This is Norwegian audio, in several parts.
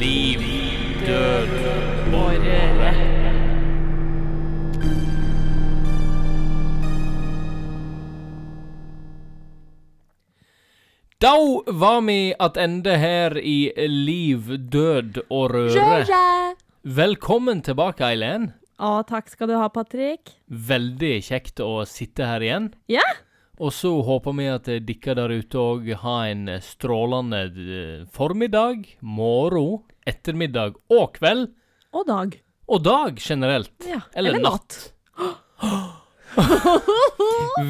Liv, død, og røre. Da var vi attende her i Liv, død og røre. Velkommen tilbake, Eileen. Å, takk skal du ha, Patrick. Veldig kjekt å sitte her igjen. Ja. Og så håper vi at dere der ute òg har en strålende eh, formiddag, morgen, ettermiddag og kveld. Og dag. Og dag generelt. Ja. Eller, natt.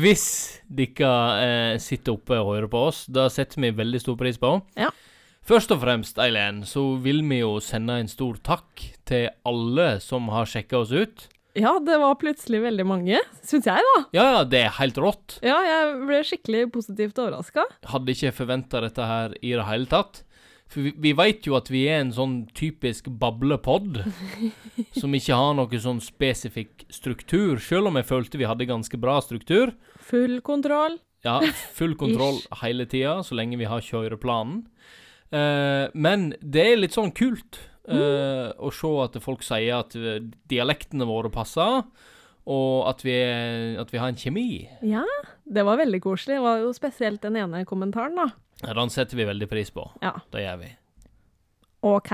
Hvis dere eh, sitter oppe og hører på oss, da setter vi veldig stor pris på. Ja. Først og fremst, Eileen, så vil vi jo sende en stor takk til alle som har sjekka oss ut. Ja, det var plutselig veldig mange, syns jeg, da. Ja, ja, det er helt rått. Ja, jeg ble skikkelig positivt overraska. Hadde ikke forventa dette her i det hele tatt. For vi, vi veit jo at vi er en sånn typisk bablepod, som ikke har noe sånn spesifikk struktur, sjøl om jeg følte vi hadde ganske bra struktur. Full kontroll. Ja, full kontroll hele tida, så lenge vi har kjøreplanen. Uh, men det er litt sånn kult eh, og se at folk sier at eh, dialektene våre passer, og at vi, at vi har en kjemi. Ja, det var veldig koselig. Det var jo spesielt den ene kommentaren, da. Ja, Den setter vi veldig pris på. Ja. Det gjør vi. OK.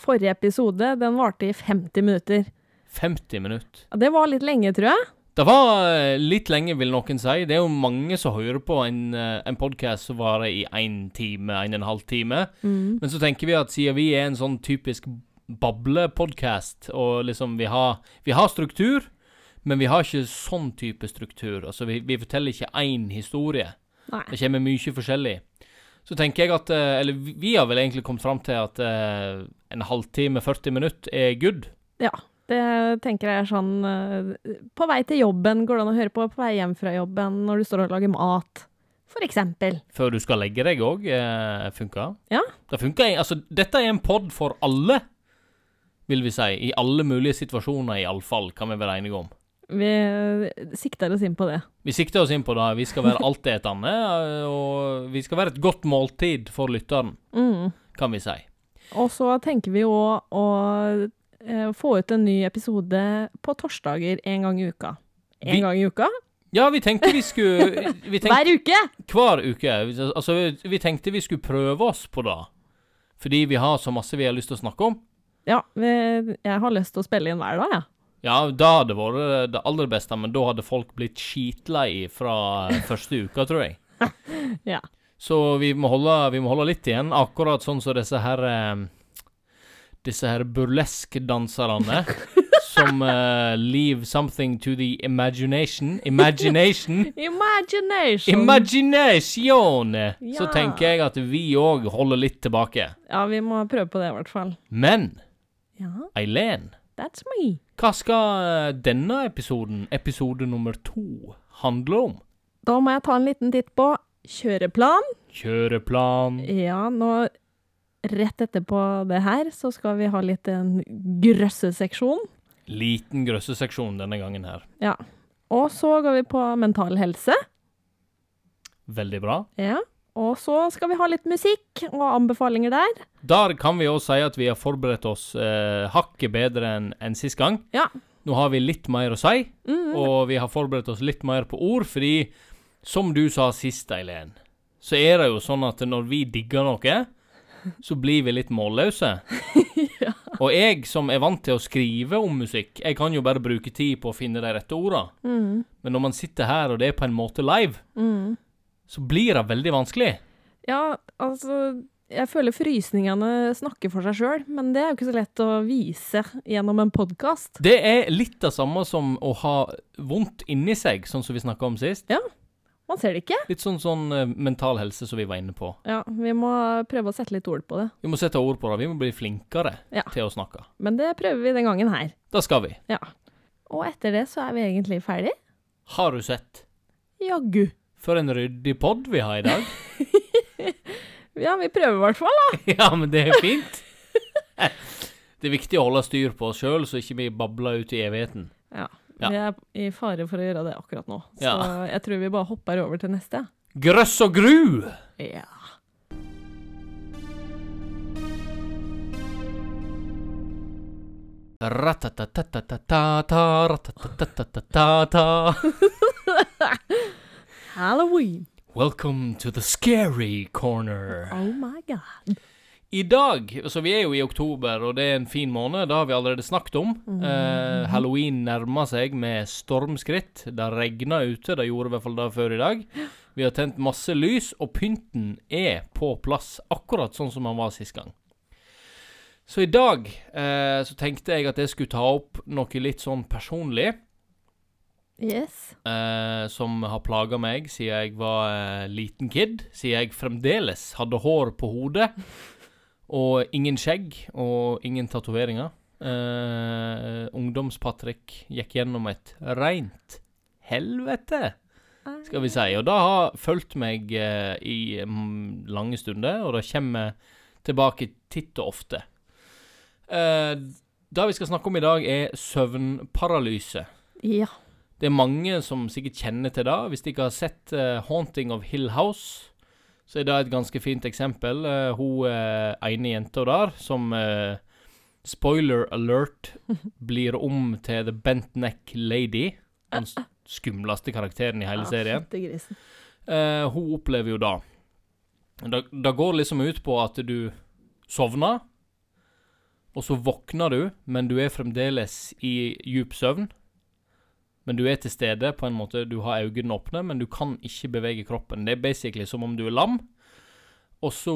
Forrige episode, den varte i 50 minutter. 50 minutter. Ja, Det var litt lenge, tror jeg. Det var eh, litt lenge, vil noen si. Det er jo mange som hører på en, eh, en podkast som varer i én time, en og en halv time. Mm. Men så tenker vi at siden vi er en sånn typisk bablepodkast, og liksom vi har, vi har struktur, men vi har ikke sånn type struktur. Altså, vi, vi forteller ikke én historie. Nei. Det kommer mye forskjellig. Så tenker jeg at eh, Eller vi har vel egentlig kommet fram til at en halvtime, 40 minutter er good. Ja, det tenker jeg er sånn eh, På vei til jobben går det an å høre på, på vei hjem fra jobben, når du står og lager mat, eksempel. Før du skal legge deg òg, eh, funker. Ja. Det funker. Altså, dette er en pod for alle, vil vi si. I alle mulige situasjoner, iallfall, kan vi være enige om. Vi eh, sikter oss inn på det. Vi sikter oss inn på det. Vi skal være altetende, og vi skal være et godt måltid for lytteren, Mm. kan vi si. Og så tenker vi jo å få ut en ny episode på torsdager en gang i uka. En Vi- gang i uka? Ja, vi tenkte vi skulle vi tenkte, Hver uke! Hver uke. Altså, vi tenkte vi skulle prøve oss på det. Fordi vi har så masse vi har lyst til å snakke om. Ja, vi, jeg har lyst til å spille inn hver dag, jeg. Ja, det hadde vært det aller beste, men da hadde folk blitt skitlei fra første uka, tror jeg. Ja. Så vi må holde, vi må holde litt igjen, akkurat sånn som disse her eh, Disse her burlesk-danserne som uh, leave something to the imagination. Imagination. Imagination! Imagination! Så tenker jeg at vi òg holder litt tilbake. ja, vi må prøve på det, i hvert fall. Men Ja, Eileen, that's me. hva skal eh, denne episoden, episode nummer to, handle om? Da må jeg ta en liten titt på kjøreplan. Kjøreplan Ja, nå Rett etterpå det her, så skal vi ha litt en grøsseseksjon. Liten grøsseseksjon denne gangen her. Ja. Og så går vi på mental helse. Veldig bra. Ja. Og så skal vi ha litt musikk og anbefalinger der. Der kan vi også si at vi har forberedt oss eh, hakket bedre enn en sist gang. Ja. Nå har vi litt mer å si, Mm. og vi har forberedt oss litt mer på ord, fordi som du sa sist, Eileen, så er det jo sånn at når vi digger noe, så blir vi litt målløse. Og jeg som er vant til å skrive om musikk, jeg kan jo bare bruke tid på å finne de rette orda. Mm. Men når man sitter her, og det er på en måte live, Mm. så blir det veldig vanskelig. Ja, altså Jeg føler frysningene snakker for seg sjøl, men det er jo ikke så lett å vise gjennom en podkast. Det er litt det samme som å ha vondt inni seg, sånn som vi snakka om sist. Man ser det ikke. Litt sånn, sånn eh, mental helse som vi var inne på. Ja, Vi må prøve å sette litt ord på det. Vi må sette ord på det. Vi må bli flinkere Ja. til å snakke. Men det prøver vi den gangen her. Det skal vi. Ja. Og etter det så er vi egentlig ferdig. Har du sett? Jaggu. For en ryddig pod vi har i dag. Ja, vi prøver i hvert fall, da. ja, men det er fint. Det er viktig å holde styr på oss sjøl, så ikke vi babler ut i evigheten. Ja. Ja. Vi er i fare for å gjøre det akkurat nå, så ja. jeg tror vi bare hopper over til neste. Grøss og gru! Ja. Halloween. Welcome to the scary corner. Oh my god. I dag, så vi er jo i oktober, og det er en fin måned, det har vi allerede snakket om. Eh, Halloween nærmer seg med stormskritt. Det regner ute, det gjorde i hvert fall det før i dag. Vi har tent masse lys, og pynten er på plass, akkurat sånn som han var sist gang. Så i dag eh, så tenkte jeg at jeg skulle ta opp noe litt sånn personlig, Yes. eh, som har plaga meg siden jeg var eh, liten kid. Siden jeg fremdeles hadde hår på hodet. Og ingen skjegg og ingen tatoveringer. Uh, Ungdoms-Patrick gikk gjennom et reint helvete, skal vi si. Og det har fulgt meg uh, i mm, lange stunder, og det kommer tilbake titt og ofte. Uh, det vi skal snakke om i dag, er søvnparalyse. Ja. Det er mange som sikkert kjenner til det. Hvis de ikke har sett 'Haunting of Hill House', så er det et ganske fint eksempel. Uh, hun uh, ene jenta der som uh, Spoiler alert blir om til The Bent Neck Lady. Den skumleste karakteren i hele serien. Uh. Hun opplever jo da Det det går liksom ut på at du sovner, og så våkner du, men du er fremdeles i djup søvn. Men du er til stede på en måte. Du har øynene åpne, men du kan ikke bevege kroppen. Det er basically som om du er lam. Og så,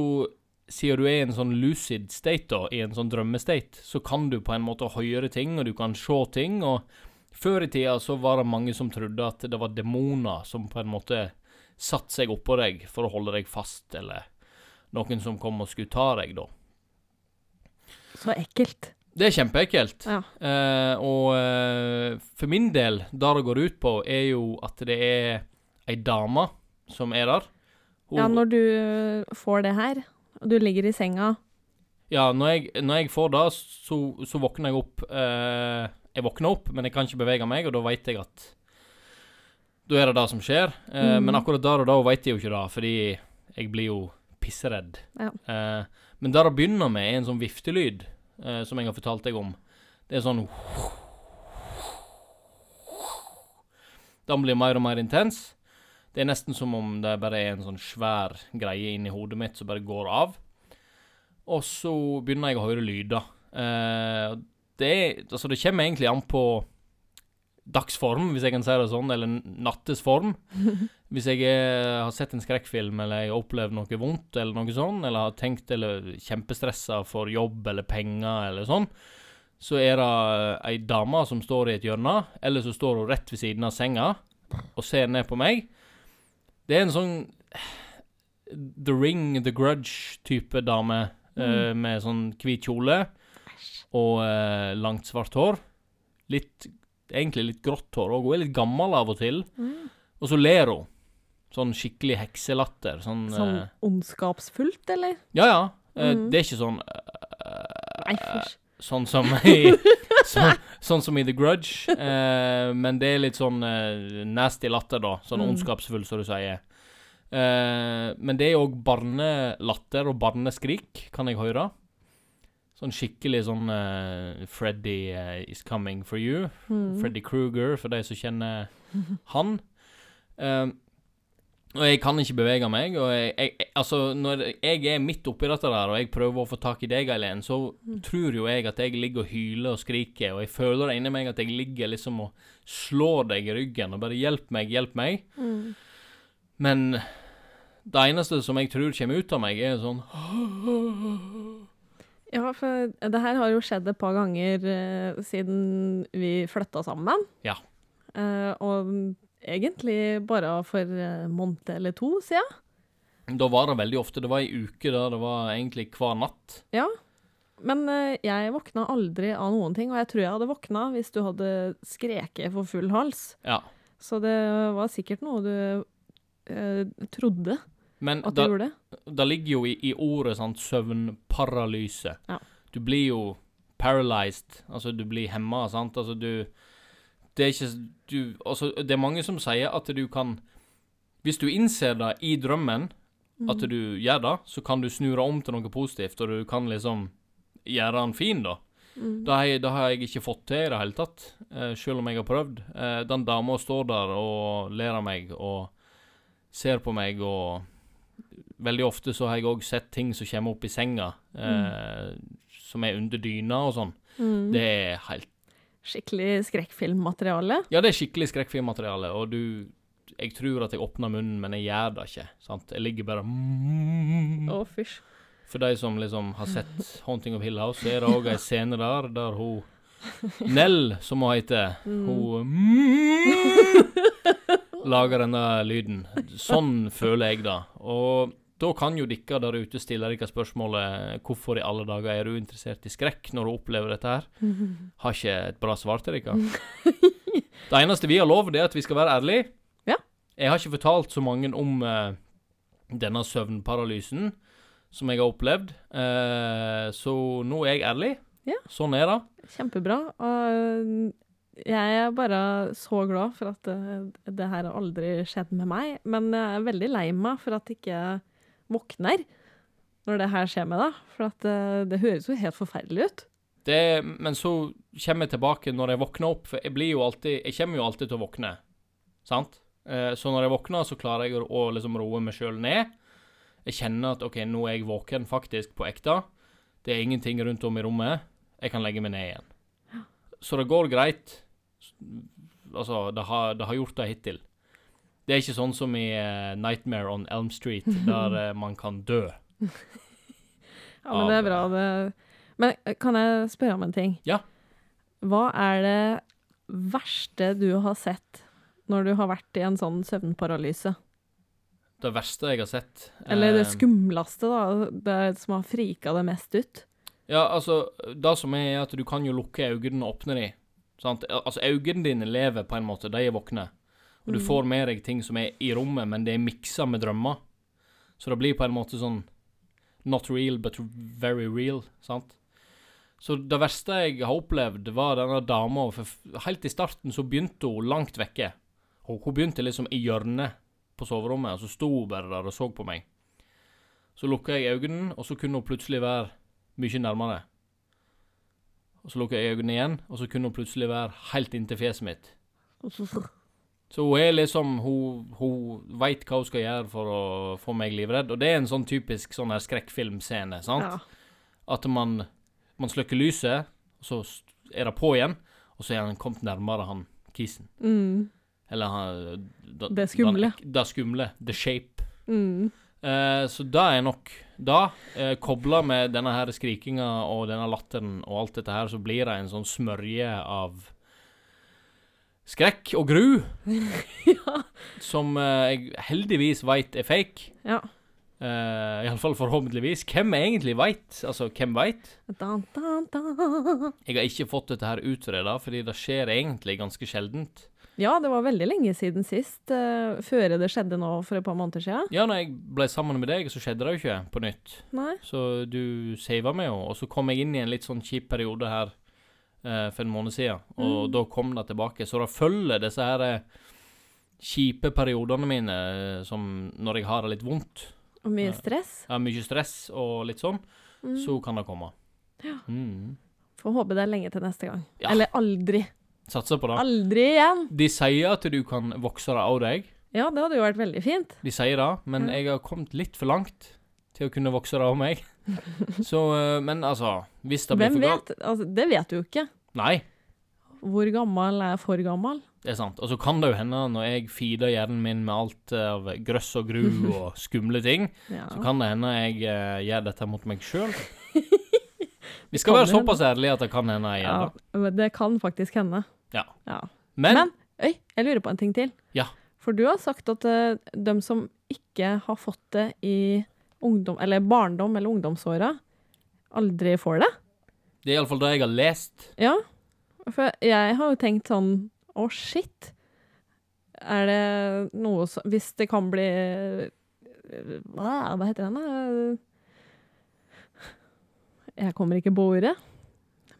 siden du er i en sånn lucid state, da, i en sånn drømmestate, så kan du på en måte høre ting, og du kan se ting. Og før i tida så var det mange som trodde at det var demoner som på en måte satte seg oppå deg for å holde deg fast, eller noen som kom og skulle ta deg, da. Så ekkelt. Det er kjempeekkelt. Ja. Eh, og eh, for min del, det det går ut på, er jo at det er ei dame som er der. Hun- Ja, når du øh, får det her, og du ligger i senga Ja, når jeg, når jeg får det, så, så våkner jeg opp eh, Jeg våkner opp, men jeg kan ikke bevege meg, og da veit jeg at Da er det det som skjer. Eh, mm. Men akkurat der og da veit jeg jo ikke det, fordi jeg blir jo pisseredd. Ja. Eh, men det det begynner med, er en sånn viftelyd, eh, som jeg har fortalt deg om. Det er sånn Den blir mer og mer intens. Det er nesten som om det bare er en sånn svær greie inni hodet mitt som bare går av. Og så begynner jeg å høre lyder. Eh, det, altså det kommer egentlig an på dagsform, hvis jeg kan si det sånn, eller nattesform. Hvis jeg er, har sett en skrekkfilm, eller jeg har opplevd noe vondt, eller noe sånn, eller har tenkt eller kjempestressa for jobb eller penger, eller sånn, så er det ei dame som står i et hjørne, eller så står hun rett ved siden av senga og ser ned på meg. Det er en sånn The Ring, The Grudge-type dame eh, med sånn hvit kjole og eh, langt svart hår. Litt Egentlig litt grått hår òg. Hun er litt gammel av og til. Mm. Og så ler hun. Sånn skikkelig hekselatter. Sånn, Sånn eh, ondskapsfullt, eller? Ja, ja. Eh, Mm. Det er ikke sånn eh, Nei, fysj. Sånn som i sånn, sånn som i The Grudge. Eh, men det er litt sånn eh, nasty latter, da. Sånn Mm. ondskapsfull, som du sier. Eh, men det er òg barnelatter og barneskrik, kan jeg høre. Sånn skikkelig sånn uh, Freddy uh, is coming for you. Mm. Freddy Kruger, for de som kjenner han. Um, og jeg kan ikke bevege meg. Og jeg, jeg, altså, når jeg er midt oppi dette der, og jeg prøver å få tak i deg, Eileen, så tror jo jeg at jeg ligger og hyler og skriker, og jeg føler inni meg at jeg ligger liksom og slår deg i ryggen og bare 'hjelp meg, hjelp meg'. Mm. Men det eneste som jeg tror kommer ut av meg, er sånn Ja, for det her har jo skjedd et par ganger eh, siden vi flytta sammen. Ja. Eh, og egentlig bare for en måned eller to siden. Da var det veldig ofte Det var ei uke der det var egentlig hver natt. Ja. Men eh, jeg våkna aldri av noen ting, og jeg tror jeg hadde våkna hvis du hadde skreket for full hals. Ja. Så det var sikkert noe du eh, trodde Men at du gjorde. det ligger jo i, i ordet sant, søvnparalyse. Ja. Du blir jo paralyzed, altså du blir hemma, sant. Altså du Det er ikke du Altså, det er mange som sier at du kan Hvis du innser det i drømmen, at du gjør det, så kan du snu det om til noe positivt, og du kan liksom gjøre den fin, da. Mm. Det har, jeg, det har jeg ikke fått til i det hele tatt, eh, selv om jeg har prøvd. Eh, den dama står der og ler av meg og ser på meg, og veldig ofte så har jeg òg sett ting som kommer opp i senga, eh, som er under dyna og sånn. Mm. Det er helt Skikkelig skrekkfilmmateriale. Ja, det er skikkelig skrekkfilmmateriale, og du Jeg tror at jeg åpner munnen, men jeg gjør det ikke. sant? Jeg ligger bare Å, fysj. For de som liksom har sett 'Haunting of Hill House', så er det òg ei scene der der hun Nell, som hun heter, hun lager denne lyden. Sånn føler jeg det. Og da kan jo dere der ute stille dere spørsmålet hvorfor i alle dager er du interessert i skrekk når du opplever dette her? Har ikke et bra svar til dere. Det eneste vi har lov, det er at vi skal være ærlige. Ja. Jeg har ikke fortalt så mange om uh, denne søvnparalysen som jeg har opplevd, uh, så nå er jeg ærlig. Ja. Sånn er det. Kjempebra. Og jeg er bare så glad for at det, det her har aldri skjedd med meg. Men jeg er veldig lei meg for at ikke våkner når det her skjer med deg. For at det, det høres jo helt forferdelig ut. Det, men så kommer jeg tilbake når jeg våkner opp, for jeg blir jo alltid Jeg kommer jo alltid til å våkne, sant? Uh, så når jeg våkner, så klarer jeg å, å liksom roe meg sjøl ned. Jeg kjenner at OK, nå er jeg våken faktisk på ekte. Det er ingenting rundt om i rommet. Jeg kan legge meg ned igjen. Så det går greit. Altså, det har, det har gjort det hittil. Det er ikke sånn som i uh, Nightmare on Elm Street, der uh, man kan dø. Ja, men det er bra. Det. Men eh, kan jeg spørre om en ting? Ja. Hva er det verste du har sett når du har vært i en sånn søvnparalyse? Det verste jeg har sett Eller det skumleste, da? Det som har frika det mest ut? Ja, altså, det som er at du kan jo lukke øynene og åpne dem. Sant? Altså, øynene dine lever på en måte, de er våkne. Og du Mm. får med deg ting som er i rommet, men det er miksa med drømmer. Så det blir på en måte sånn Not real, but very real, sant? Så det verste jeg har opplevd, var denne dama. For helt i starten så begynte hun langt vekke. Hun, hun begynte liksom i hjørnet på soverommet, og så sto hun bare der og så på meg. Så lukka jeg øynene, og så kunne hun plutselig være mye nærmere. Og så lukka jeg øynene igjen, og så kunne hun plutselig være helt inntil fjeset mitt. Så hun er liksom Hun, hun veit hva hun skal gjøre for å få meg livredd. Og det er en sånn typisk sånn her skrekkfilmscene, sant? Ja. At man, man slukker lyset, så er det på igjen, og så er han kommet nærmere han kisen. Mm. Eller han da, Det skumle. Det skumle. The shape. Mm. Eh, så det er nok Da, eh, kobla med denne her skrikinga og denne latteren og alt dette her, så blir det en sånn smørje av skrekk og gru ja. som eh, jeg heldigvis veit er fake. ja. Uh, Iallfall forhåpentligvis. Hvem egentlig veit? Altså, hvem veit? Jeg har ikke fått dette her utreda, fordi det skjer egentlig ganske sjeldent. Ja, det var veldig lenge siden sist. Uh, før det skjedde nå for et par måneder siden. Ja, når jeg ble sammen med deg, så skjedde det jo ikke på nytt. Nei. Så du sava meg jo, og så kom jeg inn i en litt sånn kjip periode her eh, for en måned siden, og Mm. da kom det tilbake. Så det følger disse her eh, kjipe periodene mine eh, som når jeg har det litt vondt. Og mye stress. Ja, mye stress og litt sånn, Mm. så kan det komme. Ja. Mm. Får håpe det er lenge til neste gang. Ja. Eller aldri. Satser på det. Aldri igjen! De sier at du kan vokse det av deg. Ja, det hadde jo vært veldig fint. De sier det, men Ja. jeg har kommet litt for langt til å kunne vokse det av meg. Så, eh, men altså Hvis det blir Hvem for galt vet? Altså, det vet du jo ikke. Nei, Hvor gammel er for gammel? det er sant. Og så kan det jo hende, når jeg feeder hjernen min med alt eh, av grøss og gru og skumle ting, Ja. så kan det hende jeg eh, gjør dette mot meg sjøl. Vi skal Kan være hende. såpass ærlige at det kan hende jeg gjør ja, det. men det kan faktisk hende. Ja. ja. Men, Men, øy, jeg lurer på en ting til. Ja. For du har sagt at uh, de som ikke har fått det i ungdom, eller barndom eller ungdomsåra, aldri får det. det er iallfall det jeg har lest. Ja. For jeg har jo tenkt sånn Å, shit. Er det noe som Hvis det kan bli Hva, hva heter den, da? Jeg kommer ikke på ordet.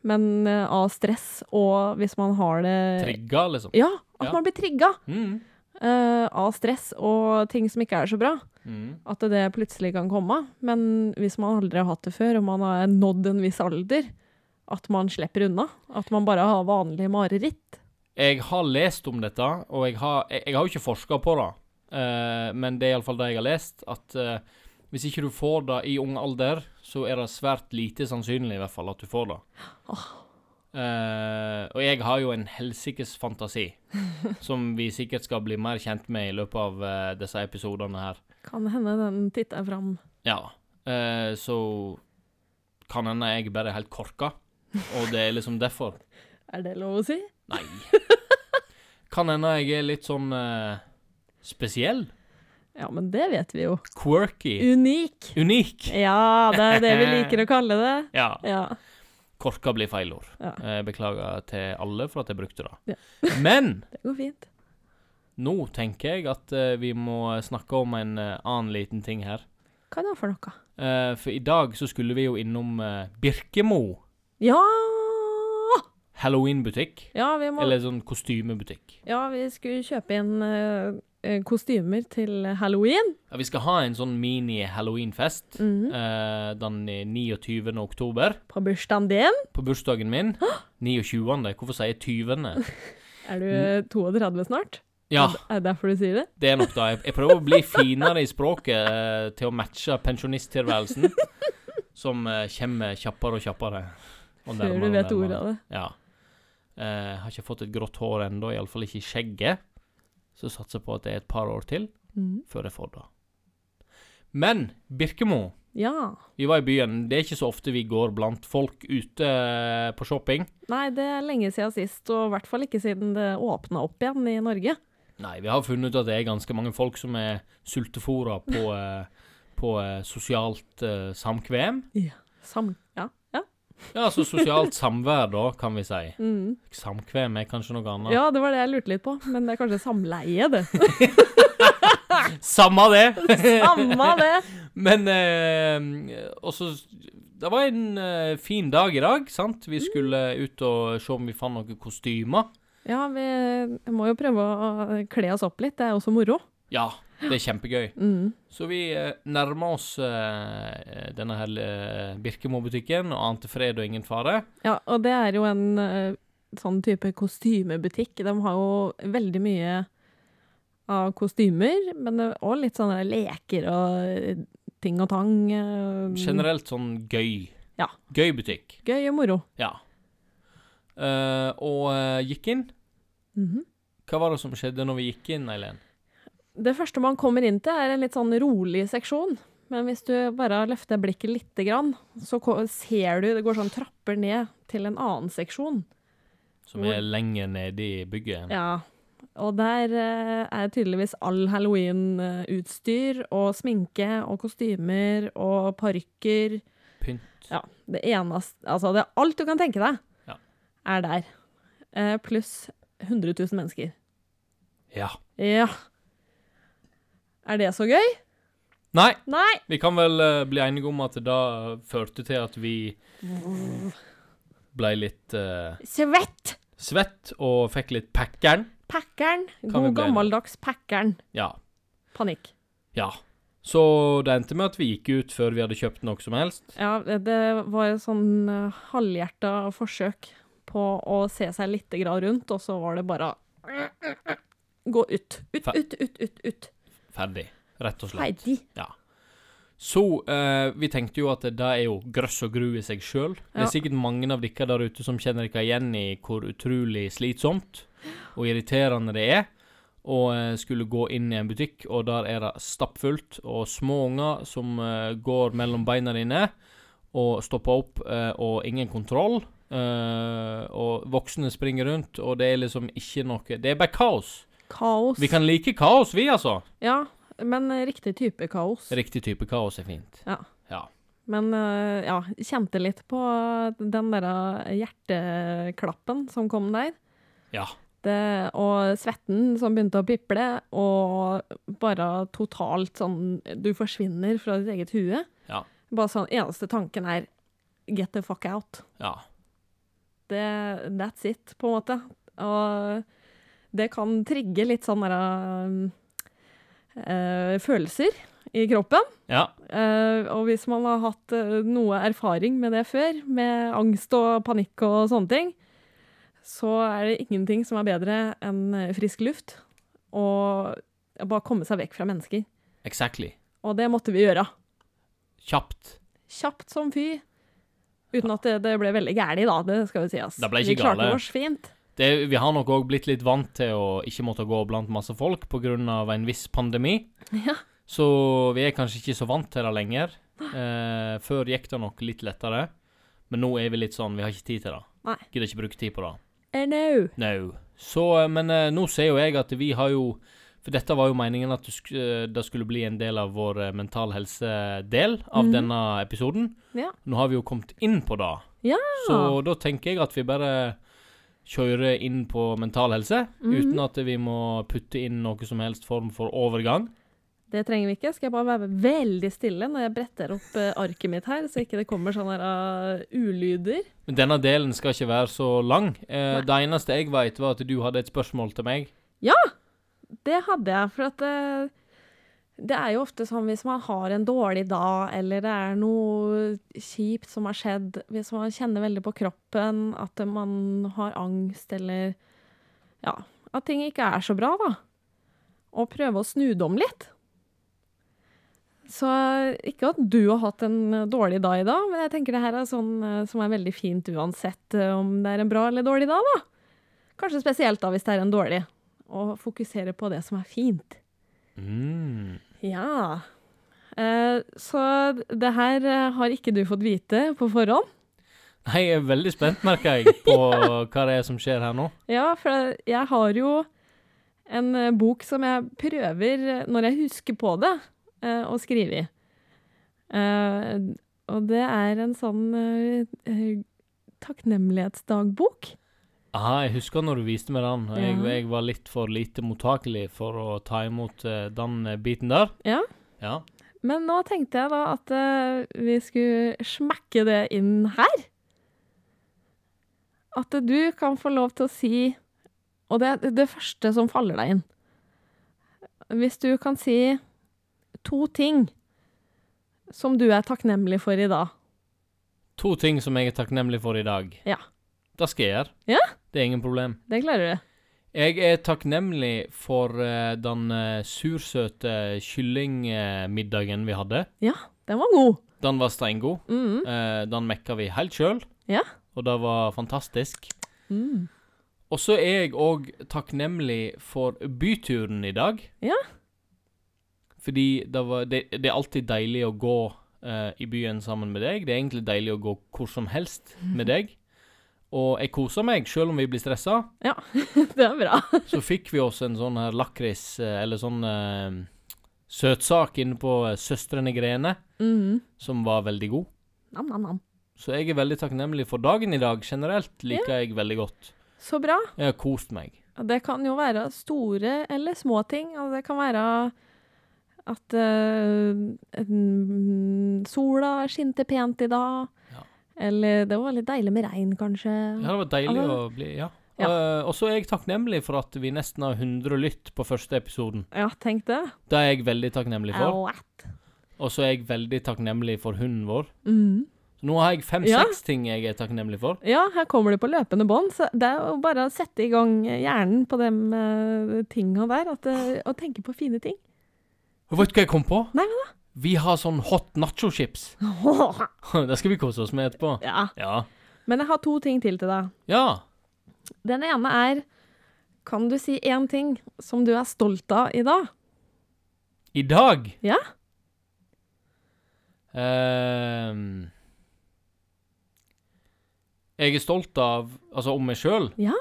Men eh, av stress, og hvis man har det Trigga, liksom. Ja, at Ja. man blir trigga Mm. uh, av stress og ting som ikke er så bra. Mm. At det plutselig kan komme. Men hvis man aldri har hatt det før, og man har nådd en viss alder, at man slipper unna? At man bare har vanlige mareritt? Jeg har lest om dette, og jeg har, jeg, jeg har jo ikke forska på det. Uh, men det er iallfall det jeg har lest, at uh, hvis ikke du får det i ung alder, så er det svært lite sannsynlig i hvert fall at du får det. Eh, og jeg har jo en helsikes fantasi, som vi sikkert skal bli mer kjent med i løpet av disse episodene her. Kan hende den titter fram. Ja. eh, så kan hende jeg bare er helt korka, og det er liksom derfor. Er det lov å si? Nei. Kan hende jeg er litt sånn eh, spesiell. Ja, men det vet vi jo. Quirky. Unik. Unik. Ja, det er det vi liker å kalle det. Ja. Ja. Korka blir feilord. Ja. Eh, beklager til alle for at jeg brukte det. Ja. Men Det går fint. Nå tenker jeg at uh, vi må snakke om en uh, annen liten ting her. Hva er det for noe? Uh, for i dag så skulle vi jo innom Birkemo Ja! Halloween-butikk. Ja, vi må Eller sånn kostymebutikk. Ja, vi skulle kjøpe inn kostymer til halloween. Ja, vi skal ha en sånn mini-halloween-fest -hmm. eh, den 29. oktober. På bursdagen din. På bursdagen min. 29. Hvorfor sier jeg 20.? Er du 32 snart? Ja, Er det derfor du sier det? det er nok. Jeg, jeg prøver å bli finere i språket eh, til å matche pensjonisttilværelsen, som eh, kommer kjappere og kjappere. og Før du vet ordet av det. Ja. Eh, har ikke fått et grått hår ennå, iallfall ikke i skjegget. Så satser jeg på at det er et par år til mm. før jeg får det. Men Birkemo Ja. Vi var i byen. Det er ikke så ofte vi går blant folk ute eh, på shopping. Nei, det er lenge siden sist, og i hvert fall ikke siden det åpna opp igjen i Norge. Nei, vi har funnet ut at det er ganske mange folk som er sultefòra på, eh, på eh, sosialt uh, samkvem. Sam... Ja. ja. Ja, altså sosialt samvær, da, kan vi si. Mm. Samkvem er kanskje noe annet. ja, det var det jeg lurte litt på, men det er kanskje samleie, det. Samme det! Samme det! Men eh, også Det var en eh, fin dag i dag, sant? Vi skulle ut og se om vi fant noen kostymer. Ja, vi må jo prøve å kle oss opp litt, det er også moro. Ja, det er kjempegøy. Mm. Så vi eh, nærmer oss eh, denne her eh, Birkemo-butikken og ante fred og ingen fare. Ja, og det er jo en sånn type kostymebutikk. De har jo veldig mye av kostymer, men òg litt sånne leker og ting og tang. Generelt sånn gøy. Ja. Gøy butikk. Gøy og moro. Ja. Eh, og uh, gikk inn. Mhm. Hva var det som skjedde når vi gikk inn, Eileen? Det første man kommer inn til, er en litt sånn rolig seksjon. Men hvis du bare løfter blikket lite grann, så ser du det går sånn trapper ned til en annen seksjon. Som er lenger nede i bygget. Ja, og der uh, er tydeligvis all halloween-utstyr og sminke og kostymer og parykker. Pynt. Ja, det eneste Altså, det er alt du kan tenke deg. Er der. Eh, Pluss 100 000 mennesker. Ja. Ja. Er det så gøy? Nei, Nei! vi kan vel eh, bli enige om at det da førte til at vi ble litt eh, Svett! svett og fikk litt packern. Packern. Kan vi God bli gammeldags packern. Ja. Panikk. Ja. Så det endte med at vi gikk ut før vi hadde kjøpt noe som helst. Ja, det var et sånn uh, halvhjerta forsøk på å se seg litt rundt, og så var det bare Gå ut. Ut, ut, ut, ut. ut. Ferdig. Rett og slett. Ferdig. Så eh, vi tenkte jo at det er jo grøss og gru i seg sjøl. Det er sikkert mange av dere der ute som kjenner dere igjen i hvor utrolig slitsomt og irriterende det er å eh, skulle gå inn i en butikk, og der er det stappfullt, og små unger som eh, går mellom beina dine og stopper opp, eh, og ingen kontroll. Eh, og voksne springer rundt, og det er liksom ikke noe Det er bare kaos. Kaos. Vi kan like kaos, vi, altså. Ja, men uh, riktig type kaos. Riktig type kaos er fint. Ja. Ja. Men uh, ja, kjente litt på den derre hjerteklappen som kom der. Ja. Det, og svetten som begynte å piple, og bare totalt sånn Du forsvinner fra ditt eget hue. Ja. Bare sånn Eneste tanken er get the fuck out. Ja. Det, that's it, på en måte. Og det kan trigge litt sånn derre uh, følelser. i kroppen. Ja. Uh, og hvis man har hatt uh, noe erfaring med det før, med angst og panikk og sånne ting, så er det ingenting som er bedre enn eh, frisk luft. Og bare komme seg vekk fra mennesker. Exactly. Og det måtte vi gjøre. Kjapt. Kjapt som fy. Uten at det, det ble veldig gæli, da. Det skal jo sies. Det ble ikke vi klarte oss fint. Det, vi har nok òg blitt litt vant til å ikke måtte gå blant masse folk pga. en viss pandemi. Ja. Så vi er kanskje ikke så vant til det lenger. Eh, før gikk det nok litt lettere. Men nå er vi litt sånn, vi har ikke tid til det. Nei. Gidder ikke bruke tid på det. Eh, no. No. Så, eh, men eh, nå ser jo jeg at vi har jo For dette var jo meningen at sk eh, det skulle bli en del av vår eh, mental helse-del av Mhm. denne episoden. Ja. Nå har vi jo kommet inn på det. Ja. Så da tenker jeg at vi bare kjører inn på mental helse, Mhm. uten at vi må putte inn noe som helst form for overgang. Det trenger vi ikke. Skal jeg bare være veldig stille når jeg bretter opp eh, arket mitt her, så ikke det kommer sånne her, uh, ulyder? Men denne delen skal ikke være så lang. Eh, det eneste jeg vet, var at du hadde et spørsmål til meg. Det hadde jeg, for at det, det er jo ofte sånn hvis man har en dårlig dag, eller det er noe kjipt som har skjedd, hvis man kjenner veldig på kroppen at man har angst, eller ja, at ting ikke er så bra, da. Og prøve å snu det om litt. Så ikke at du har hatt en dårlig dag i dag, men jeg tenker det her er sånn eh, som er veldig fint uansett eh, om det er en bra eller dårlig dag, da. Kanskje spesielt da hvis det er en dårlig. Og fokusere på det som er fint. Mm. Ja. Eh, så det her eh, har ikke du fått vite på forhånd. Nei, Jeg er veldig spent, merker jeg, på hva det er som skjer her nå. Ja, for jeg har jo en eh, bok som jeg prøver, eh, når jeg husker på det, eh, å skrive i. Eh, og det er en sånn takknemlighetsdagbok. Aha, jeg husker når du viste meg den. Jeg, Ja. jeg var litt for lite mottakelig for å ta imot eh, den eh, biten der. Ja. Ja. Men nå tenkte jeg da at eh, vi skulle smekke det inn her. At du kan få lov til å si Og det er det første som faller deg inn. Hvis du kan si to ting som du er takknemlig for i dag. To ting som jeg er takknemlig for i dag. Ja. Det skal jeg gjøre. Ja. Det er ingen problem. Det klarer du. Jeg er takknemlig for uh, den uh, sursøte kyllingmiddagen vi hadde. Ja, Den var god. Den var steingod. Mm. Uh, den mekka vi helt sjøl, Ja. og det var fantastisk. Mm. Og så er jeg òg takknemlig for byturen i dag. Ja. Fordi det, var, det, det er alltid deilig å gå i byen sammen med deg. Det er egentlig deilig å gå hvor som helst med deg. Og jeg koser meg, selv om vi blir stressa. Det er bra. Så fikk vi oss en sånn her lakris, eh, eller sånn uh, søtsak inne på eh, Søstrene Grene, Mm. som var veldig god. Nam, nam, nam. Så jeg er veldig takknemlig for dagen i dag. Generelt liker jeg veldig godt. Så bra. Jeg har kost meg. Det kan jo være store eller små ting. Altså det kan være at uh, sola skinte pent i dag. Ja. Eller det var litt deilig med regn, kanskje. Ja, det var deilig Altså, å bli Ja. ja. Uh, og så er jeg takknemlig for at vi nesten har 100 lytt på første episoden. Ja, tenk det. Det er jeg veldig takknemlig for. What? Og så er jeg veldig takknemlig for hunden vår. Mm. Nå har jeg fem-seks ting jeg er takknemlig for. Ja, her kommer det på løpende bånd. Så det er jo bare å sette i gang hjernen på de uh, tinga der. At, uh, og tenke på fine ting. Vet du hva jeg kom på? Nei, hva da? Vi har sånn hot nacho-chips. det skal vi kose oss med etterpå. ja. Ja. Men jeg har to ting til til deg. Ja. Den ene er Kan du si én ting som du er stolt av i dag? I dag Ja. Ehm, Jeg er stolt av Altså om meg sjøl. Ja.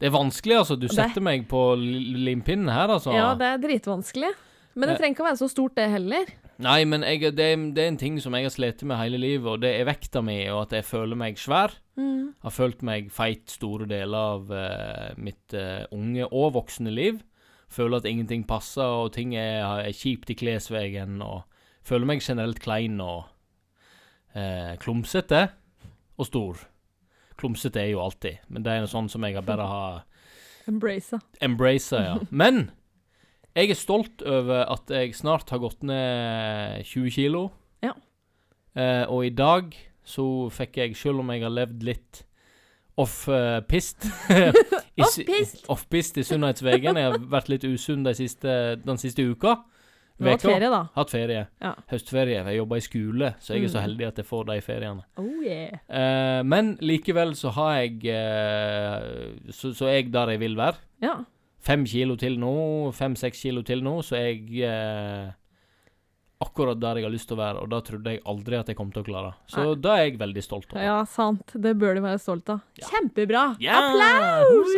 Det er vanskelig, altså. Du Det- setter meg på limpinnen her, altså. Ja, det er dritvanskelig. Men det Eh. trenger ikke å være så stort, det heller. Nei, men jeg, det, det er en ting som jeg har slitt med hele livet, og det er vekta mi, og at jeg føler meg svær. Mm. Har følt meg feit store deler av uh, mitt uh, unge og voksne liv. Føler at ingenting passer, og ting er, er kjipt i klesvegen, og føler meg generelt klein og uh, klumsete og stor. Klumsete er jo alltid, men det er noe sånn som jeg har bare har Embracer. embracet, ja. Men Jeg er stolt over at jeg snart har gått ned 20 kilo. Ja. Eh, og i dag så fikk jeg, selv om jeg har levd litt off-pist Off-pist? Off-pist i sunnhetsvegen. Jeg har vært litt usunn de siste, den siste uka. Du har hatt ferie, da. Hatt ferie. Ja. Høstferie. Jeg jobber i skole, så jeg er så Mm. heldig at jeg får de feriene. Oh yeah. Eh, men likevel så har jeg eh, så, så er jeg der jeg vil være. Ja. Fem kilo til nå, fem-seks kilo til nå, så er jeg eh, akkurat der jeg har lyst til å være, og da trodde jeg aldri at jeg kom til å klare. Så Nei. da er jeg veldig stolt over. ja, sant. Det bør du være stolt av. Ja. Kjempebra! Ja! Applaus!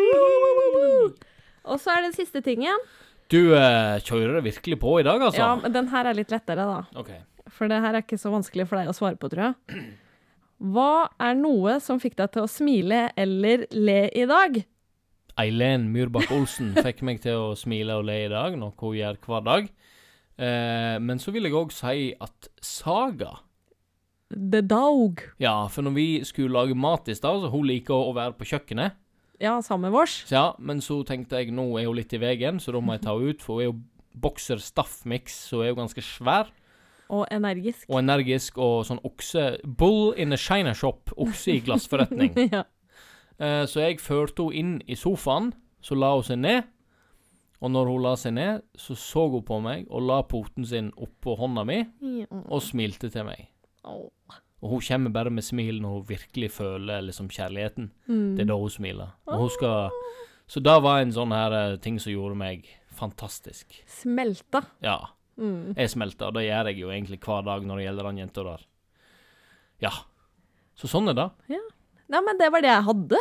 Og så er det siste tingen. Du eh, kjører det virkelig på i dag, altså? Ja, men den her er litt lettere, da. OK. For det her er ikke så vanskelig for deg å svare på, tror jeg. Hva er noe som fikk deg til å smile eller le i dag? Eileen Myrbakk Olsen fikk meg til å smile og le i dag, noe hun gjør hver dag. Eh, men så vil jeg òg si at Saga The dog. Ja, for når vi skulle lage mat i stad, så hun liker å være på kjøkkenet. Ja, sammen med vårs. Ja, men så tenkte jeg nå er hun litt i veien, så da må jeg ta henne ut, for hun er jo bokser staff-mix, så hun er jo ganske svær Og energisk. og energisk og sånn okse Bull in a china shop, okse i glassforretning. ja. Eh, så jeg førte henne inn i sofaen, så la hun seg ned. Og når hun la seg ned, så så hun på meg og la poten sin oppå hånda mi og smilte til meg. Og hun kommer bare med smil når hun virkelig føler liksom kjærligheten. Mm. Det er da hun smiler. Og hun skal Så det var en sånn her eh, ting som gjorde meg fantastisk. Smelta. Ja. Mm. Jeg smelter, og det gjør jeg jo egentlig hver dag når det gjelder den jenta der. Ja. Så sånn er det. Nei, men det var det jeg hadde.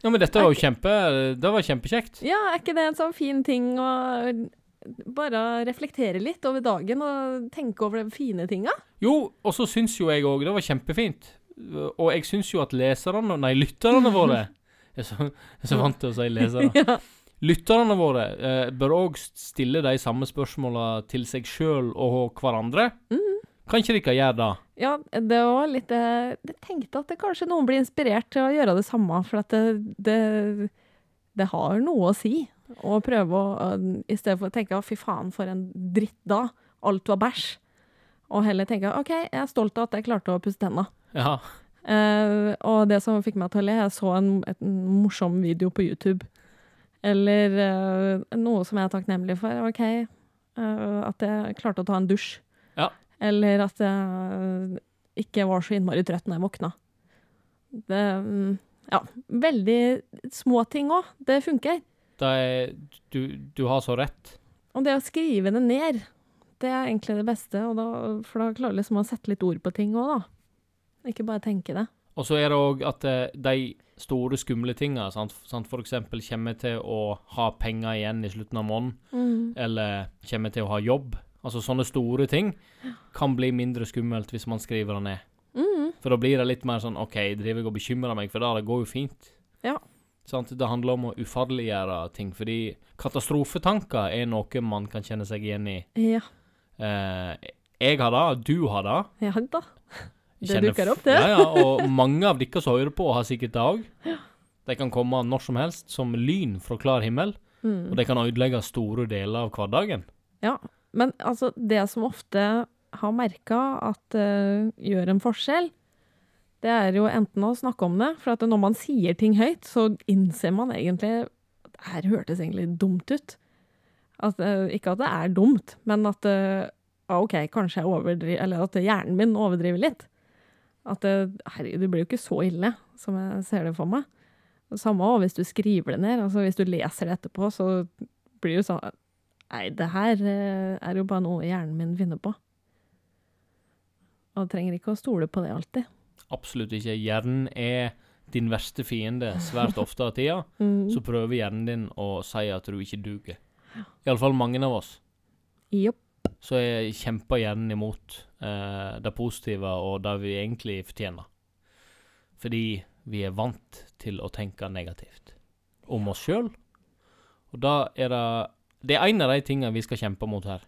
Ja, men dette var jo kjempe Det var kjempekjekt. Ja, er ikke det en sånn fin ting å bare reflektere litt over dagen og tenke over de fine tinga? Jo, og så syns jo jeg òg det var kjempefint. Og jeg syns jo at leserne Nei, lytterne våre Jeg er så, jeg er så vant til å si lesere. ja. Lytterne våre eh, bør òg stille de samme spørsmåla til seg sjøl og hverandre. Mhm. Kan ikke dere gjøre det? ja, det var litt eh, Jeg tenkte at det kanskje noen blir inspirert til å gjøre det samme, for at det, det, det har noe å si. Å prøve å eh, I stedet for å tenke fy faen, for en dritt da', alt var bæsj. Og heller tenke 'OK, jeg er stolt av at jeg klarte å pusse tenna'. Ja. Uh, og det som fikk meg til å le, jeg så en, en morsom video på YouTube. Eller uh, noe som jeg er takknemlig for. OK, uh, at jeg klarte å ta en dusj. Ja. Eller at jeg ikke var så innmari trøtt når jeg våkna. Det mm, Ja, veldig små ting òg. Det funker. Det er, du, du har så rett. Og det å skrive det ned, det er egentlig det beste. Da, for da klarer du liksom å sette litt ord på ting òg, da. Ikke bare tenke det. Og så er det òg at eh, de store, skumle tinga, sant, sant, for eksempel kommer til å ha penger igjen i slutten av måneden, eller kommer til å ha jobb. Altså sånne store ting kan bli mindre skummelt hvis man skriver det ned. Mm. For da blir det litt mer sånn OK, driver jeg og bekymrer meg for det? Det går jo fint. Ja. Sant? Det handler om å ufarliggjøre ting, fordi katastrofetanker er noe man kan kjenne seg igjen i. Ja. Eh, jeg har det, du har det. Ja da. Det Kjenner dukker opp, det. Ja, ja, og mange av dere som hører på, har sikkert det òg. De kan komme når som helst, som lyn fra klar himmel, Mm. og de kan ødelegge store deler av hverdagen. Ja, men altså, det som ofte har merka at uh, gjør en forskjell, det er jo enten å snakke om det, for når man sier ting høyt, så innser man egentlig at Det her hørtes egentlig dumt ut. At, uh, ikke at det er dumt, men at ah, OK, kanskje jeg overdriver Eller at hjernen min overdriver litt. At herregud, det blir jo ikke så ille som jeg ser det for meg. Samme også hvis du skriver det ned. altså Hvis du leser det etterpå, så blir det jo sånn Nei, det her eh, er jo bare noe hjernen min finner på. Og trenger ikke å stole på det alltid. Absolutt ikke. Hjernen er din verste fiende svært ofte av tida. Mm. Så prøver hjernen din å si at du ikke duger. Iallfall mange av oss. Jopp. Så jeg kjemper hjernen imot eh, det positive og det vi egentlig fortjener. Fordi vi er vant til å tenke negativt om oss sjøl. Og da er det Det er en av de tingene vi skal kjempe mot her.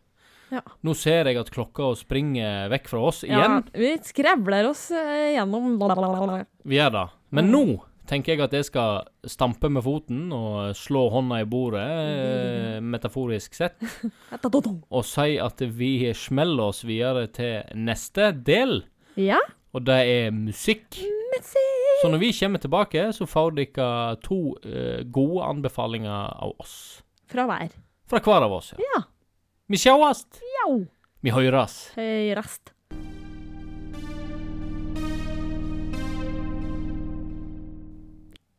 Ja. Nå ser jeg at klokka springer vekk fra oss igjen. Ja, vi skrevler oss eh, gjennom. Vi gjør det. Men Mm. nå tenker jeg at jeg skal stampe med foten og slå hånda i bordet, eh, metaforisk sett, og si at vi smeller oss videre til neste del, Ja, og det er musikk. Musikk! Så når vi kommer tilbake, så får dere to eh, gode anbefalinger av oss. fra hver. Fra hver av oss, ja. Ja. Vi sjåast! Jau. Vi høyrast. Høyrast.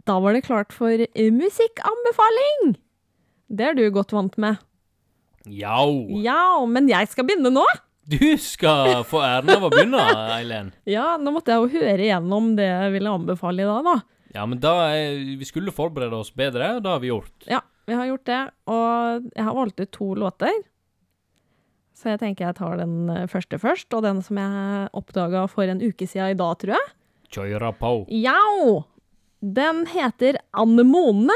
Da var det klart for musikkanbefaling! Det er du godt vant med. Jau! Ja, men jeg skal begynne nå. Du skal få æren av å begynne, Eileen. Ja, nå måtte jeg jo høre igjennom det jeg ville anbefale i dag, da. Ja, men da Vi skulle forberede oss bedre, og det har vi gjort. Ja, vi har gjort det, og jeg har valgt ut to låter. Så jeg tenker jeg tar den eh, første først, og den som jeg oppdaga for en uke siden i dag, tror jeg. Kjøra på. Jau! Den heter Anemone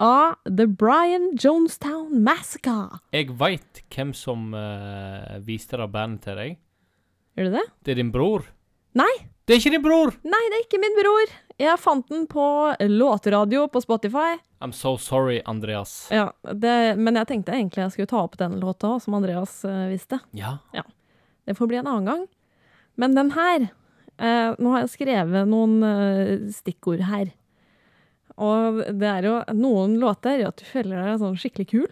av The Brian Jonestown Massacre. Jeg veit hvem som uh, viste det bandet til deg. Gjør du det? Det er din bror. Nei. Det er ikke din bror! Nei, det er ikke min bror. Jeg fant den på låteradio på Spotify. I'm so sorry, Andreas. Ja, det, Men jeg tenkte egentlig jeg skulle ta opp den låta som Andreas uh, visste. Ja. ja. Det får bli en annen gang. Men den her uh, Nå har jeg skrevet noen uh, stikkord her. Og det er jo noen låter gjør at du føler deg sånn skikkelig kul.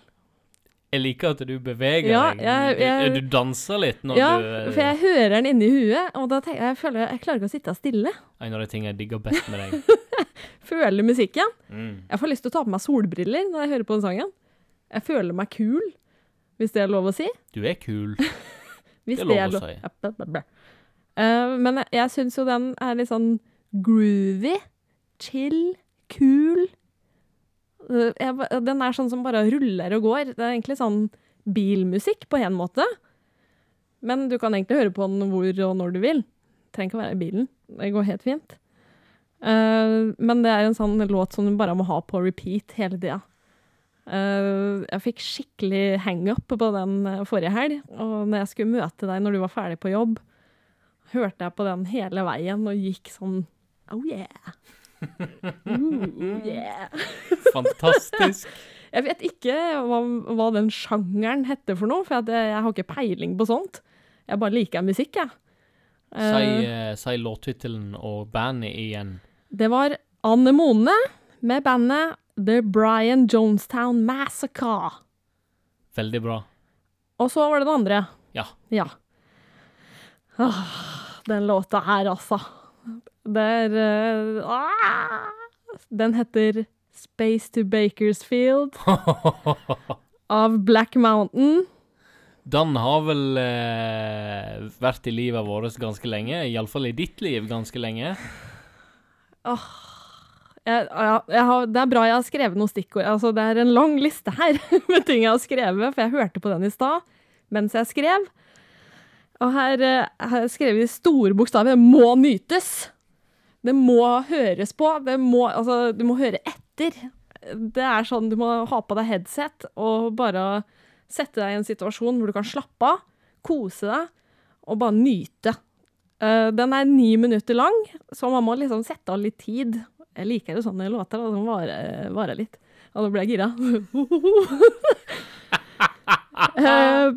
Jeg liker at du beveger Ja, deg. jeg- jeg- Du, du danser litt når Ja, du Ja, for jeg hører den inni huet, og da tenker jeg, jeg føler jeg klarer ikke å sitte stille. En av de tingene jeg digger best med deg. Føler musikken. Mm. Jeg får lyst til å ta på meg solbriller når jeg hører på den sangen. Jeg føler meg kul, hvis det er lov å si. Du er kul. Hvis Det er lov å si. Bla, bla, bla. Eh, men jeg, jeg syns jo den er litt sånn groovy, chill, kul. Eh, jeg, den er sånn som bare ruller og går. Det er egentlig sånn bilmusikk på en måte. Men du kan egentlig høre på den hvor og når du vil. Trenger ikke å være i bilen. Det går helt fint. Eh, men det er en sånn låt som du bare må ha på repeat hele tida. Uh, jeg fikk skikkelig hang-up på den eh, forrige helg, og når jeg skulle møte deg når du var ferdig på jobb, hørte jeg på den hele veien og gikk sånn Oh yeah! Ooh, yeah. Fantastisk. Jeg vet ikke hva, hva den sjangeren heter for noe, for jeg, jeg har ikke peiling på sånt. Jeg bare liker musikk, jeg. Si, Eh, eh, si låttittelen og bandet igjen. det var Anemone med bandet The Brian Jonestown Massacre. Veldig bra. Og så var det den andre. Ja. Ja. Ah, den låta her, altså. Det er eh, ah, Den heter Space to Bakersfield av Black Mountain. Den har vel eh, vært i livet vårt ganske lenge. Iallfall i ditt liv ganske lenge. Jeg, ja, jeg har, det er bra jeg har skrevet noen stikkord. Altså, det er en lang liste her med ting jeg har skrevet, for jeg hørte på den i stad mens jeg skrev. Og her eh, har jeg skrevet i store bokstaver 'må nytes'. Det må høres på. Må, altså, du må høre etter. Det er sånn du må ha på deg headset og bare sette deg i en situasjon hvor du kan slappe av, kose deg og bare nyte. Eh, den er ni minutter lang, så man må liksom sette av litt tid. Jeg liker jo sånne låter da, som varer, varer litt. Og nå ble jeg gira. Eh,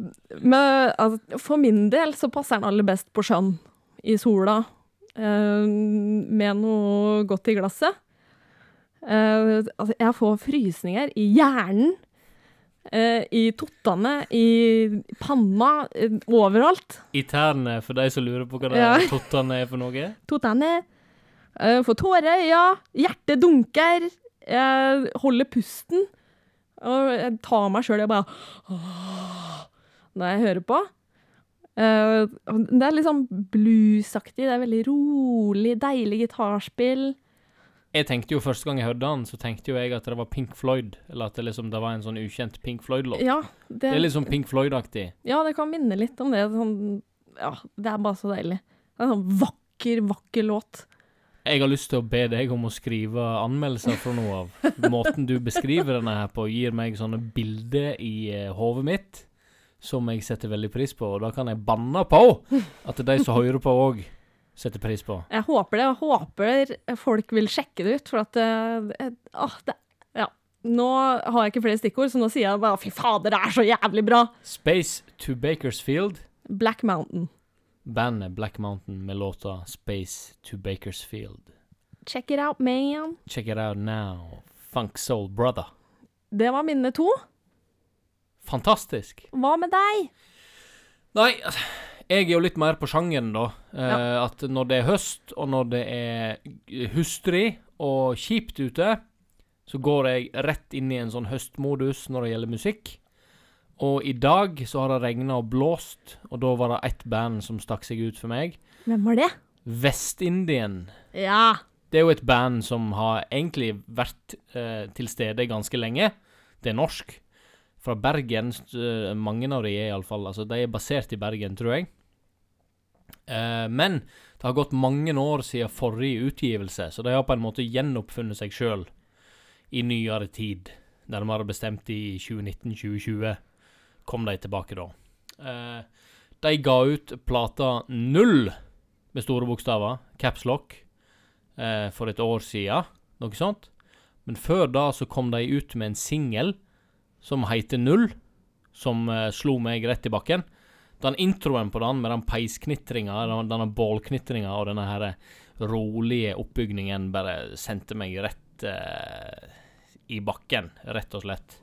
men altså, for min del så passer den aller best på sjøen, i sola, med noe godt i glasset. Eh, altså, jeg får frysninger i hjernen, eh, i tottene, i panna, eh, overalt. I tærne, for de som lurer på hva det Ja. er tottene er for noe. Tottene. Uh, får tårer i øya. Hjertet dunker. Jeg holder pusten. Og jeg tar meg sjøl i bare åh, Når jeg hører på. Eh, det er litt sånn bluesaktig. Det er veldig rolig, deilig gitarspill. Jeg tenkte jo Første gang jeg hørte den, så tenkte jo jeg at det var Pink Floyd. Eller at det liksom det var en sånn ukjent Pink Floyd-låt. Ja, det, Det er litt sånn Pink Floyd-aktig. ja, det kan minne litt om det. Sånn, ja, det er bare så deilig. Det er en sånn vakker, vakker låt. Jeg har lyst til å be deg om å skrive anmeldelser fra noe av. Måten du beskriver denne her på, gir meg sånne bilder i uh, hodet mitt som jeg setter veldig pris på, og da kan jeg banne på at de som hører på òg, setter pris på. Jeg håper det, og håper folk vil sjekke det ut, for at uh, uh, det, Ja. Nå har jeg ikke flere stikkord, så nå sier jeg bare fy fader, det er så jævlig bra! Space to Bakersfield. Black Mountain. Bandet Black Mountain med låta Space to Bakersfield. Check it out, man. Check it out now. Funk Soul Brother. Det var mine to. Fantastisk. Hva med deg? Nei, jeg er jo litt mer på sjangeren, da. Eh, Ja. At når det er høst, og når det er hustrig og kjipt ute, så går jeg rett inn i en sånn høstmodus når det gjelder musikk. Og i dag så har det regna og blåst, og da var det ett band som stakk seg ut for meg. Hvem var det? Vest-Indien. Ja. Det er jo et band som har egentlig vært eh, til stede ganske lenge. Det er norsk. Fra Bergen. eh, mange av de er iallfall Altså, de er basert i Bergen, tror jeg. Eh, men det har gått mange år siden forrige utgivelse, så de har på en måte gjenoppfunnet seg sjøl i nyere tid. Nærmere bestemt i 2019-2020 kom de tilbake da. Eh, de ga ut plata Null, med store bokstaver, capslock, eh, for et år siden, noe sånt. Men før da så kom de ut med en singel som heter Null, som uh, slo meg rett i bakken. Den introen på den med den peisknitringa, den- denne bålknitringa og denne her rolige oppbygningen bare sendte meg rett uh, i bakken, rett og slett.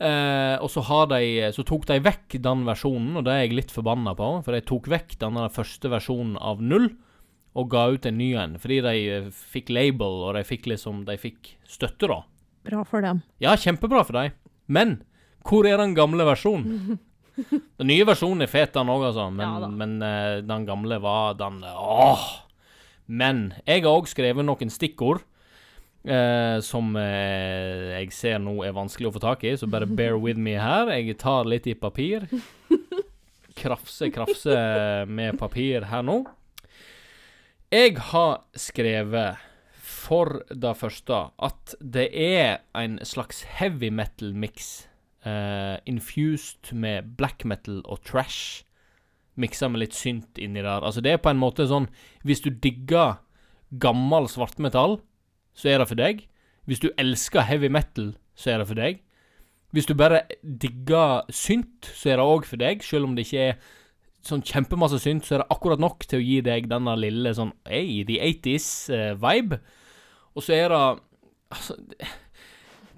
Uh, og så har de Så tok de vekk den versjonen, og det er jeg litt forbanna på, for de tok vekk denne første versjonen av Null og ga ut en ny en, fordi de fikk label, og de fikk liksom De fikk støtte, da. Bra for dem. Ja, kjempebra for deg. Men hvor er den gamle versjonen? Den nye versjonen er fet, den òg, altså. Men, Ja men uh, den gamle var den Åh! Men jeg har òg skrevet noen stikkord. Uh, som uh, jeg ser nå er vanskelig å få tak i, så bare bear with me her. Jeg tar litt i papir. Krafse, krafse med papir her nå. Jeg har skrevet for det første at det er en slags heavy metal-mix. uh, infused med black metal og trash. Miksa med litt synt inni der. Altså Det er på en måte sånn Hvis du digger gammel svartmetall, så er det for deg. Hvis du elsker heavy metal, så er det for deg. Hvis du bare digger synt, så er det òg for deg. Selv om det ikke er sånn kjempemasse synt, så er det akkurat nok til å gi deg denne lille sånn Hey, the 80s-vibe. Og så er det Altså, det,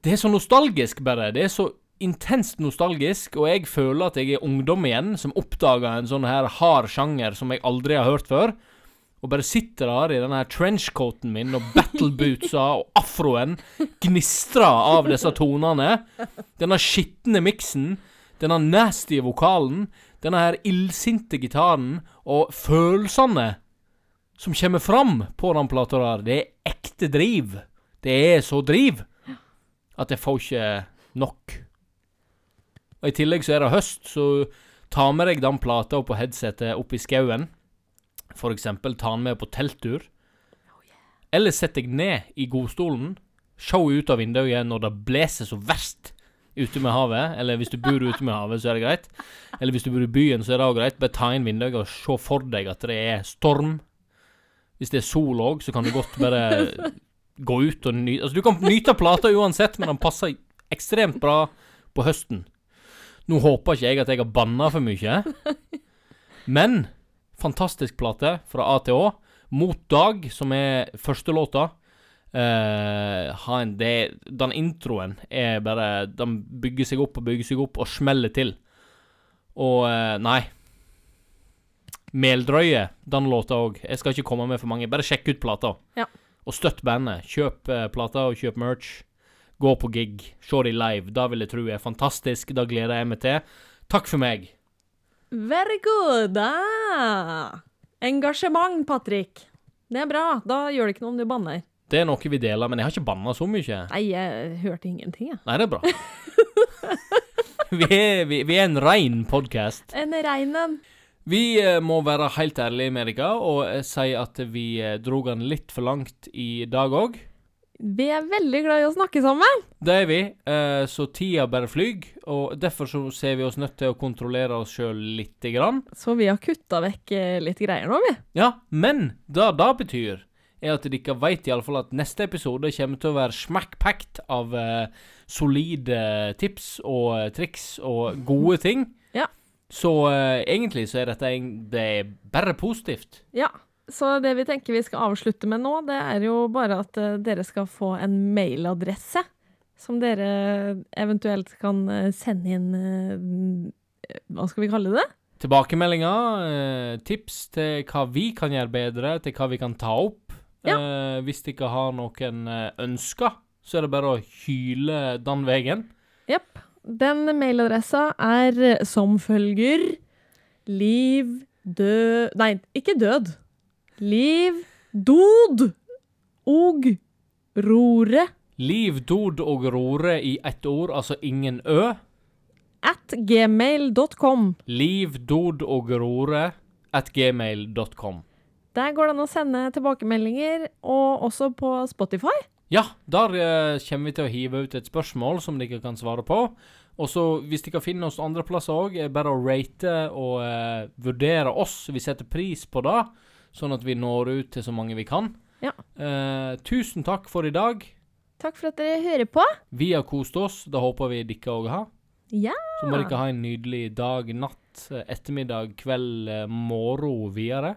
det er så nostalgisk, bare. Det er så intenst nostalgisk, og jeg føler at jeg er ungdom igjen, som oppdaga en sånn her hard sjanger som jeg aldri har hørt før. Og bare sitter der i denne her trenchcoaten min og battlebootsa og afroen gnistrer av disse tonene. Denne skitne miksen, denne nasty vokalen, denne her illsinte gitaren og følelsene som kommer fram på den plata der. Det er ekte driv. Det er så driv at jeg får ikke nok. Og I tillegg så er det høst, så ta med deg den plata på headsetet opp i skauen. For eksempel ta den med på telttur. Eller sett deg ned i godstolen. Se ut av vinduet når det blåser så verst ute med havet. Eller hvis du bor ute med havet, så er det greit. Eller hvis du bor i byen, så er det òg greit. Bare ta inn vinduet og se for deg at det er storm. Hvis det er sol òg, så kan du godt bare gå ut og nyte Altså, du kan nyte plata uansett, men den passer ekstremt bra på høsten. Nå håper ikke jeg at jeg har banna for mye, men fantastisk plate fra A til Å. Mot dag, som er første låta. eh, en, det, den introen er bare Den bygger seg opp og bygger seg opp og smeller til. Og eh, nei. Meldrøye, den låta òg. Jeg skal ikke komme med for mange. Bare sjekk ut plata. Ja. Og støtt bandet. Kjøp uh, plata og kjøp merch. Gå på gig. Se de live. Da vil jeg tro er fantastisk. Da gleder jeg meg til. Takk for meg. Very good! Ah. Engasjement, Patrick. Det er bra. Da gjør det ikke noe om du banner. Det er noe vi deler, men jeg har ikke banna så mye. Nei, jeg hørte ingenting, jeg. Nei, det er bra. vi, er, vi, vi er en rein podkast. En rein en. Vi eh, må være helt ærlige med dere og eh, si at vi dro den litt for langt i dag òg. Vi er veldig glad i å snakke sammen. Det er vi, eh, så tida bare flyr, og derfor så ser vi oss nødt til å kontrollere oss sjøl lite grann. Så vi har kutta vekk eh, litt greier nå, vi. Ja, men det det betyr, er at dere veit iallfall at neste episode kommer til å være smackpacked av eh, solide tips og eh, triks og gode ting. Så uh, egentlig så er dette en, det er bare positivt. Ja. Så det vi tenker vi skal avslutte med nå, det er jo bare at uh, dere skal få en mailadresse som dere eventuelt kan eh, sende inn uh, Hva skal vi kalle det? Tilbakemeldinger, tips til hva vi kan gjøre bedre, til hva vi kan ta opp. Ja. hvis dere har noen ønsker, så er det bare å hyle den veien. Jepp. Den mailadressa er eh, som følger Liv død Nei, ikke død. Liv dod og rore Liv, dod og rore i ett ord, altså ingen ø. at gmail.com. Liv, dod og rore at gmail.com. Der går det an å sende tilbakemeldinger, og også på Spotify. Ja, der eh, kommer vi til å hive ut et spørsmål som dere kan svare på. Og så, hvis dere finner oss andre plasser òg, er bare å rate og eh, vurdere oss. Vi setter pris på det, sånn at vi når ut til så mange vi kan. Ja. Eh, tusen takk for i dag. Takk for at dere hører på. Vi har kost oss. Det håper vi dere òg har. Ja. Så må dere ha en nydelig dag, natt, ettermiddag, kveld, eh, morgen videre.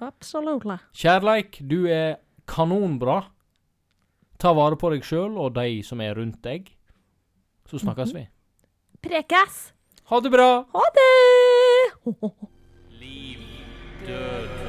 Absolutt. Kjærleik, du er kanonbra. Ta vare på deg sjøl og de som er rundt deg. Så snakkes vi. Prekes. Ha det bra! Ha det! Liv, død